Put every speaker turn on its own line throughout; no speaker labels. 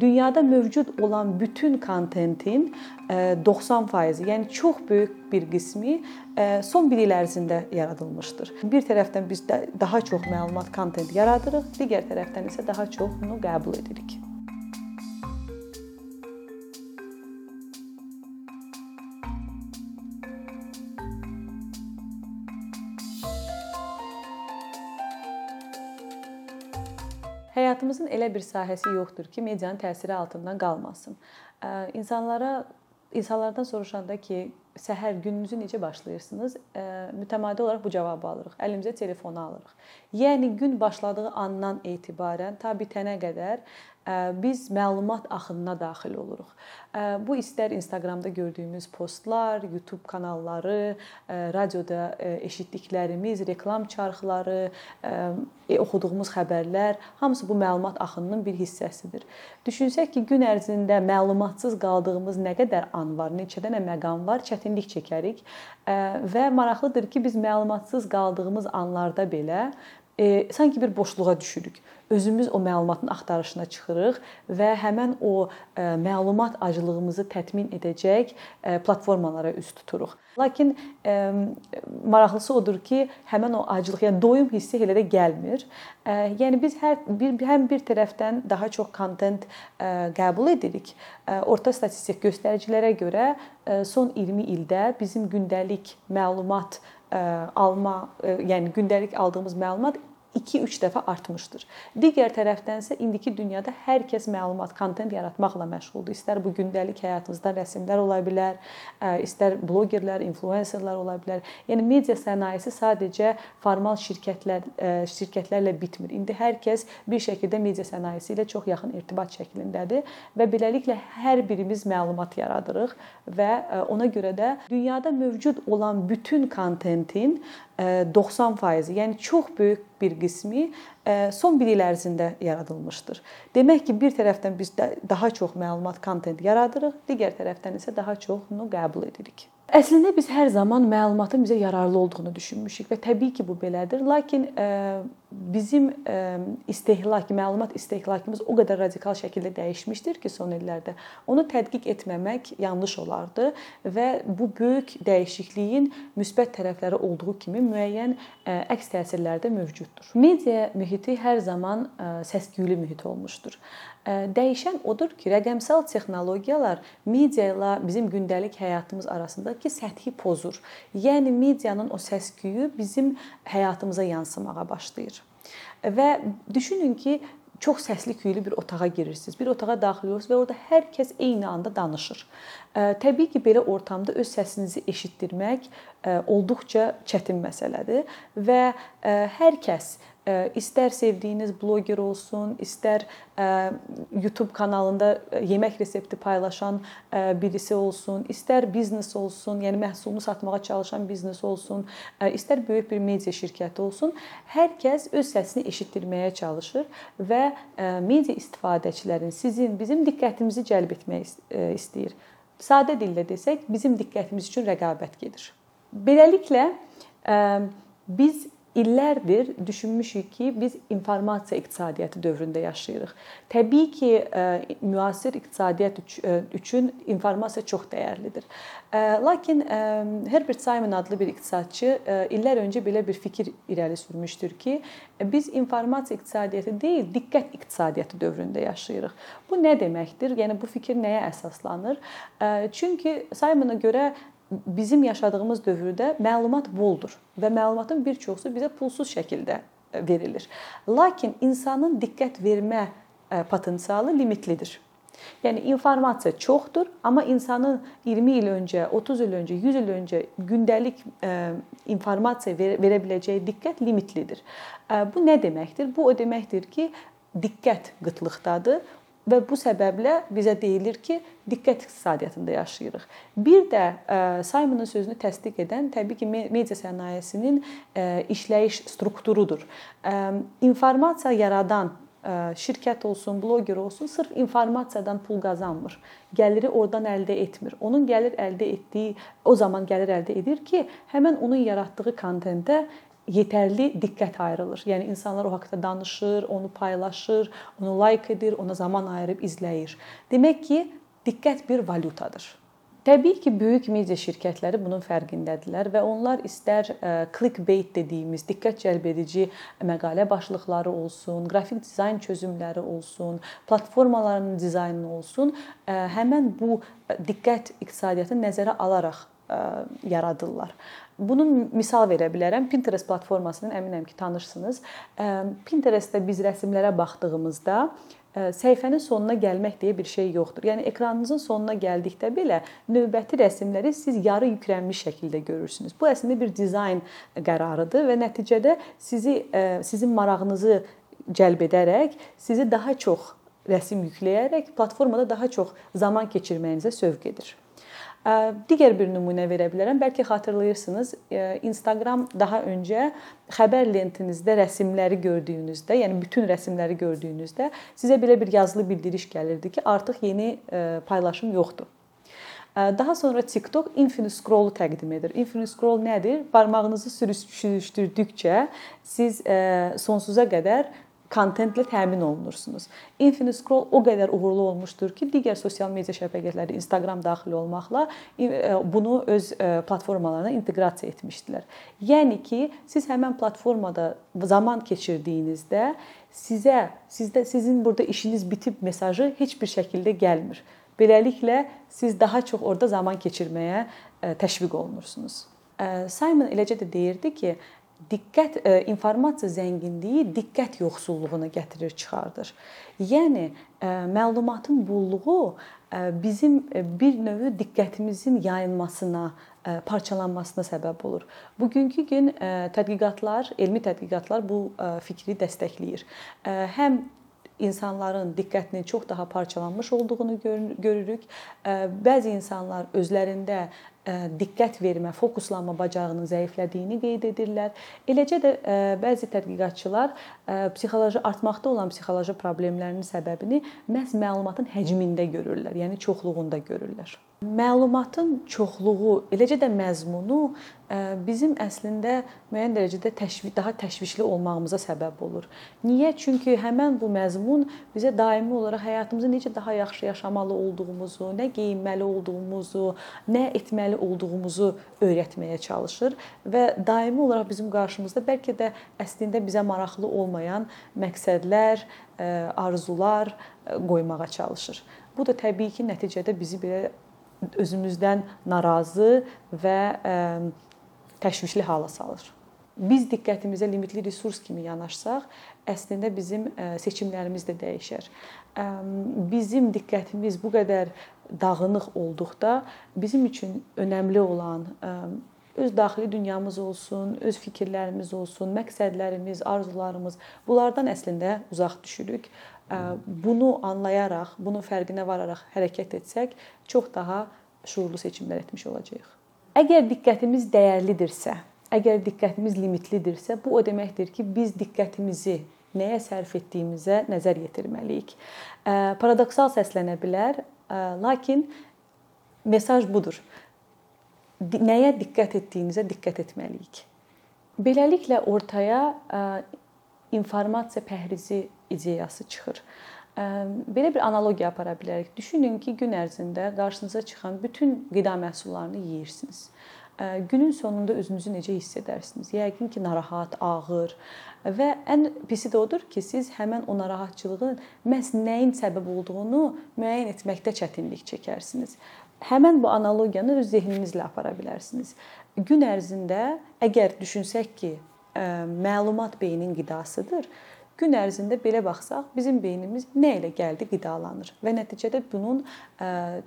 dünyada mövcud olan bütün kontentin 90%, yəni çox böyük bir qismi son 1 il ərzində yaradılmışdır. Bir tərəfdən biz daha çox məlumat, kontent yaradırıq, digər tərəfdən isə daha çoxunu qəbul edirik. Həyatımızın elə bir sahəsi yoxdur ki, medianın təsiri altından qalmasın. İnsanlara insanlardan soruşanda ki, səhər gününüzü necə başlayırsınız? Mütəmadi olaraq bu cavabı alırıq. Əlimizə telefonu alırıq. Yəni gün başladığı andan etibarən ta bitənə qədər biz məlumat axınına daxil oluruq. Bu istər Instagramda gördüyümüz postlar, YouTube kanalları, radioda eşitdiklərimiz, reklam çarxları, e, oxuduğumuz xəbərlər, hamısı bu məlumat axınının bir hissəsidir. Düşünsək ki, gün ərzində məlumatsız qaldığımız nə qədər an var, neçə dənə məqam var, çətinlik çəkərik və maraqlıdır ki, biz məlumatsız qaldığımız anlarda belə e, sanki bir boşluğa düşürük. Özümüz o məlumatın axtarışına çıxırıq və həmin o e, məlumat aclığımızı tətmin edəcək e, platformalara üz tuturuq. Lakin e, maraqlısı odur ki, həmin o aclıq, yəni doyum hissi elə də gəlmir. E, yəni biz hər bir həm bir tərəfdən daha çox kontent e, qəbul edirik. E, orta statistik göstəricilərə görə e, son 20 ildə bizim gündəlik məlumat alma, yəni gündəlik aldığımız məlumat 2-3 dəfə artmışdır. Digər tərəfdənsə indiki dünyada hər kəs məlumat, kontent yaratmaqla məşğuldur. İstər bu gündəlik həyatımızda rəsmlər ola bilər, istər bloqerlər, influenserlər ola bilər. Yəni media sənayesi sadəcə formal şirkətlər şirkətlərlə bitmir. İndi hər kəs bir şəkildə media sənayesi ilə çox yaxın irtibat şəklindədir və beləliklə hər birimiz məlumat yaradırıq və ona görə də dünyada mövcud olan bütün kontentin 90%, yəni çox böyük bir qismi son 1 il ərzində yaradılmışdır. Demək ki, bir tərəfdən biz daha çox məlumat, kontent yaradırıq, digər tərəfdən isə daha çoxunu qəbul edirik. Əslində biz hər zaman məlumatın bizə yararlı olduğunu düşünmüşük və təbii ki, bu belədir. Lakin bizim istehlak, məlumat istehlakımız o qədər radikal şəkildə dəyişmişdir ki, son illərdə onu tədqiq etməmək yanlış olardı və bu böyük dəyişikliyin müsbət tərəfləri olduğu kimi müəyyən əks təsirləri də mövcuddur. Media mühiti hər zaman səs-küylü mühit olmuşdur. Dəyişən odur ki, rəqəmsal texnologiyalar media ilə bizim gündəlik həyatımız arasındakı səthi pozur. Yəni medianın o səs-küyü bizim həyatımıza yansımağa başlayır. Və düşünün ki, çox səsli küylü bir otağa girirsiniz. Bir otağa daxil olursunuz və orada hər kəs eyni anda danışır. Təbii ki, belə ortamda öz səsinizi eşitdirmək olduqca çətin məsələdir və hər kəs istər sevdiyiniz bloqer olsun, istər YouTube kanalında yemək resepti paylaşan birisi olsun, istər biznes olsun, yəni məhsulunu satmağa çalışan biznes olsun, istər böyük bir media şirkəti olsun, hər kəs öz səsini eşitdirməyə çalışır və media istifadəçilərin sizin, bizim diqqətimizi cəlb etmək istəyir. Sadə dillə desək, bizim diqqətimiz üçün rəqabət gedir. Beləliklə biz illərdir düşünmüşük ki, biz informasiya iqtisadiyyatı dövründə yaşayırıq. Təbii ki, e, müasir iqtisadiyyat e, üçün informasiya çox dəyərlidir. E, lakin Herbert Simon adlı bir iqtisadçı illər öncə belə bir fikir irəli sürmüşdür ki, biz informasiya iqtisadiyyatı deyil, diqqət iqtisadiyyatı dövründə yaşayırıq. Bu nə deməkdir? Yəni bu fikir nəyə əsaslanır? Çünki Simona görə bizim yaşadığımız dövrdə məlumat boldur və məlumatın bir çoxu bizə pulsuz şəkildə e, verilir. Lakin insanın diqqət vermə e, potensialı limitlidir. Yəni informasiya çoxdur, amma insanın 20 il öncə, 30 il öncə, 100 il öncə gündəlik e, informasiya verə biləcəyi diqqət limitlidir. Bu nə deməkdir? Bu o deməkdir ki, diqqət qıtlıqdadır. Və bu səbəblə bizə deyilir ki, diqqət iqtisadiyyatında yaşayırıq. Bir də e, Simonun sözünü təsdiq edən təbii ki, media sənayesinin e, işləyiş strukturudur. E, informasiya yaradan şirkət olsun, bloqer olsun, sırf informasiyadan pul qazanmır. Gəliri oradan əldə etmir. Onun gəlir əldə etdiyi o zaman gəlir əldə edir ki, həmin onun yaratdığı kontentə yetərli diqqət ayrılır. Yəni insanlar o haqqda danışır, onu paylaşır, onu like edir, ona zaman ayırıb izləyir. Demək ki, diqqət bir valyutadır. Təbii ki, böyük media şirkətləri bunun fərqindədirlər və onlar istər clickbait dediyimiz diqqət cəlb edici məqalə başlıqları olsun, qrafik dizayn çözümləri olsun, platformaların dizaynı olsun, həmin bu diqqət iqtisadiyyatını nəzərə alaraq yaradırlar. Bunun misal verə bilərəm. Pinterest platformasını əminəm ki, tanırsınız. Pinterestdə biz rəsmlərə baxdığımızda səhifənin sonuna gəlmək deyə bir şey yoxdur. Yəni ekranınızın sonuna gəldikdə belə növbəti rəsmləri siz yarı yüklənmiş şəkildə görürsünüz. Bu əslində bir dizayn qərarıdır və nəticədə sizi sizin marağınızı cəlb edərək sizi daha çox rəsm yükləyərək platformada daha çox zaman keçirməyinizə sövq edir. Digər bir nümunə verə bilərəm. Bəlkə xatırlayırsınız, Instagram daha öncə xəbər lentinizdə rəsmləri gördüyünüzdə, yəni bütün rəsmləri gördüyünüzdə sizə belə bir yazılı bildiriş gəlirdi ki, artıq yeni paylaşım yoxdur. Daha sonra TikTok infinite scroll təqdim edir. Infinite scroll nədir? Barmağınızı sürüşdürdükcə siz sonsuza qədər kontentlə təmin olunursunuz. Infinite Scroll o qədər uğurlu olmuşdur ki, digər sosial media şəbəkələri, Instagram daxil olmaqla e, bunu öz e, platformalarına inteqrasiya etmişdilər. Yəni ki, siz həmin platformada zaman keçirdiyinizdə sizə sizdə sizin burada işiniz bitib mesajı heç bir şəkildə gəlmir. Beləliklə siz daha çox orada zaman keçirməyə e, təşviq olunursunuz. Simon eləcə də deyirdi ki, diqqət e, informasiya zənginliyi diqqət yoxsulluğuna gətirir, çıxardır. Yəni e, məlumatın bolluğu e, bizim bir növ diqqətimizin yayılmasına, parçalanmasına səbəb olur. Bugünkü gün tədqiqatlar, elmi tədqiqatlar bu fikri dəstəkləyir. Həm insanların diqqətinin çox daha parçalanmış olduğunu görürük. Bəzi insanlar özlərində diqqət vermə, fokuslanma bacarığının zəiflədiyini qeyd edirlər. Eləcə də bəzi tədqiqatçılar psixoloji artmaqda olan psixoloji problemlərinin səbəbini məhz məlumatın həcmində görürlər, yəni çoxluğunda görürlər. Məlumatın çoxluğu, eləcə də məzmunu bizim əslində müəyyən dərəcədə təşviq daha təşvişli olmağımıza səbəb olur. Niyə? Çünki həmin bu məzmun bizə daimi olaraq həyatımızı necə daha yaxşı yaşamalı olduğumuzu, nə geyinməli olduğumuzu, nə etməli olduğumuzu öyrətməyə çalışır və daimi olaraq bizim qarşımızda bəlkə də əslində bizə maraqlı olmayan məqsədlər, arzular qoymağa çalışır. Bu da təbii ki, nəticədə bizi belə özümüzdən narazı və təşvişli hala salır. Biz diqqətimizə limitli resurs kimi yanaşsaq, əslində bizim seçimlərimiz də dəyişər. Bizim diqqətimiz bu qədər dağınıq olduqda bizim üçün önəmli olan öz daxili dünyamız olsun, öz fikirlərimiz olsun, məqsədlərimiz, arzularımız, bunlardan əslində uzaq düşürük. Bunu anlayaraq, bunun fərqinə vararaq hərəkət etsək, çox daha şuurlu seçimlər etmiş olacağıq. Əgər diqqətimiz dəyərlidirsə, əgər diqqətimiz limitlidirsə, bu o deməkdir ki, biz diqqətimizi nəyə sərf etdiyimizə nəzər yetirməliyik. Paradoksal səslənə bilər, lakin mesaj budur. Nəyə diqqət etdiyinizə diqqət etməliyik. Beləliklə ortaya informasiya pəhrizi ideyası çıxır. Belə bir analogiya apara bilərik. Düşünün ki, gün ərzində qarşınıza çıxan bütün qida məhsullarını yeyirsiniz. Günün sonunda özünüzü necə hiss edərsiniz? Yəqin ki, narahat, ağır və ən pisi də odur ki, siz həmin o narahatçılığın məhz nəyin səbəb olduğunu müəyyən etməkdə çətinlik çəkərsiniz. Həmin bu analogiyanı öz zehninizlə apara bilərsiniz. Gün ərzində əgər düşünsək ki, məlumat beynin qidasıdır, Gün ərzində belə baxsaq, bizim beynimiz nə ilə gəldi qidalanır və nəticədə bunun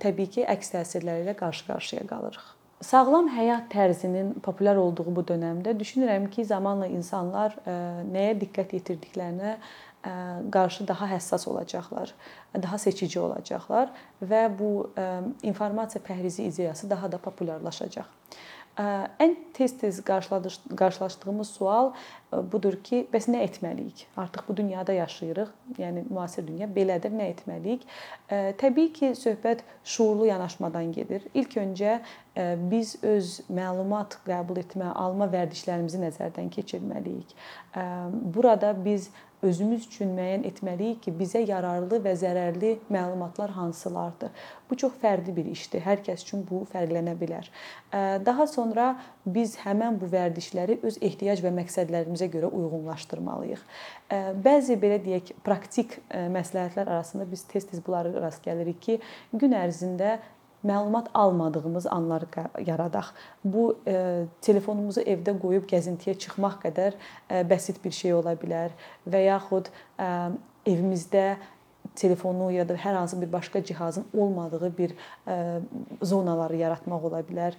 təbii ki, əks təsirləri ilə qarşı-qarşıya qalırıq. Sağlam həyat tərzinin populyar olduğu bu dövrdə düşünürəm ki, zamanla insanlar nəyə diqqət yetirdiklərinə qarşı daha həssas olacaqlar, daha seçici olacaqlar və bu informasiya pəhrizi ideyası daha da populyarlaşacaq. Ən tez-tez qarşılaşdığımız sual budur ki, bəs nə etməliyik? Artıq bu dünyada yaşayırıq. Yəni müasir dünya belədir. Nə etməliyik? Təbii ki, söhbət şuurlu yanaşmadan gedir. İlk öncə biz öz məlumat qəbul etmə, alma vərdişlərimizi nəzərdən keçirməliyik. Burada biz özümüz üçün müəyyən etməliyik ki, bizə yararlı və zərərli məlumatlar hansılardır. Bu çox fərqli bir işdir. Hər kəs üçün bu fərqlənə bilər. Daha sonra biz həmin bu vərdişləri öz ehtiyac və məqsədlərimizə görə uyğunlaşdırmalıyıq. Bəzi belə deyək, praktik məsləhətlər arasında biz tez-tez bunlara rast gəlirik ki, gün ərzində məlumat almadığımız anlar yaradaq. Bu e, telefonumuzu evdə qoyub gəzintiyə çıxmaq qədər e, bəsit bir şey ola bilər və yaxud e, evimizdə telefonu ya da hər hansı bir başqa cihazın olmadığı bir zonaları yaratmaq ola bilər.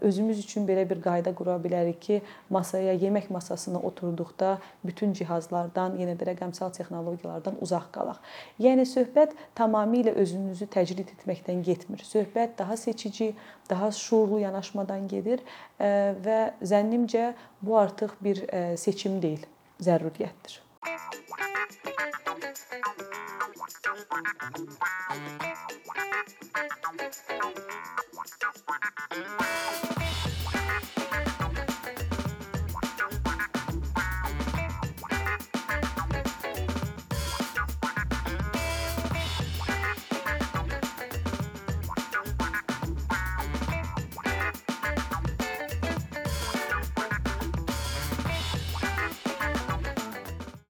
Özümüz üçün belə bir qayda qura bilərik ki, masaya, yemək masasına oturduqda bütün cihazlardan, yenə də rəqəmsal texnologiyalardan uzaq qalaq. Yəni söhbət tamamilə özünüzü təcrid etməkdən getmir. Söhbət daha seçici, daha şuurlu yanaşmadan gedir və zənnimcə bu artıq bir seçim deyil, zəruriyyətdir. Thank you. What the fuck?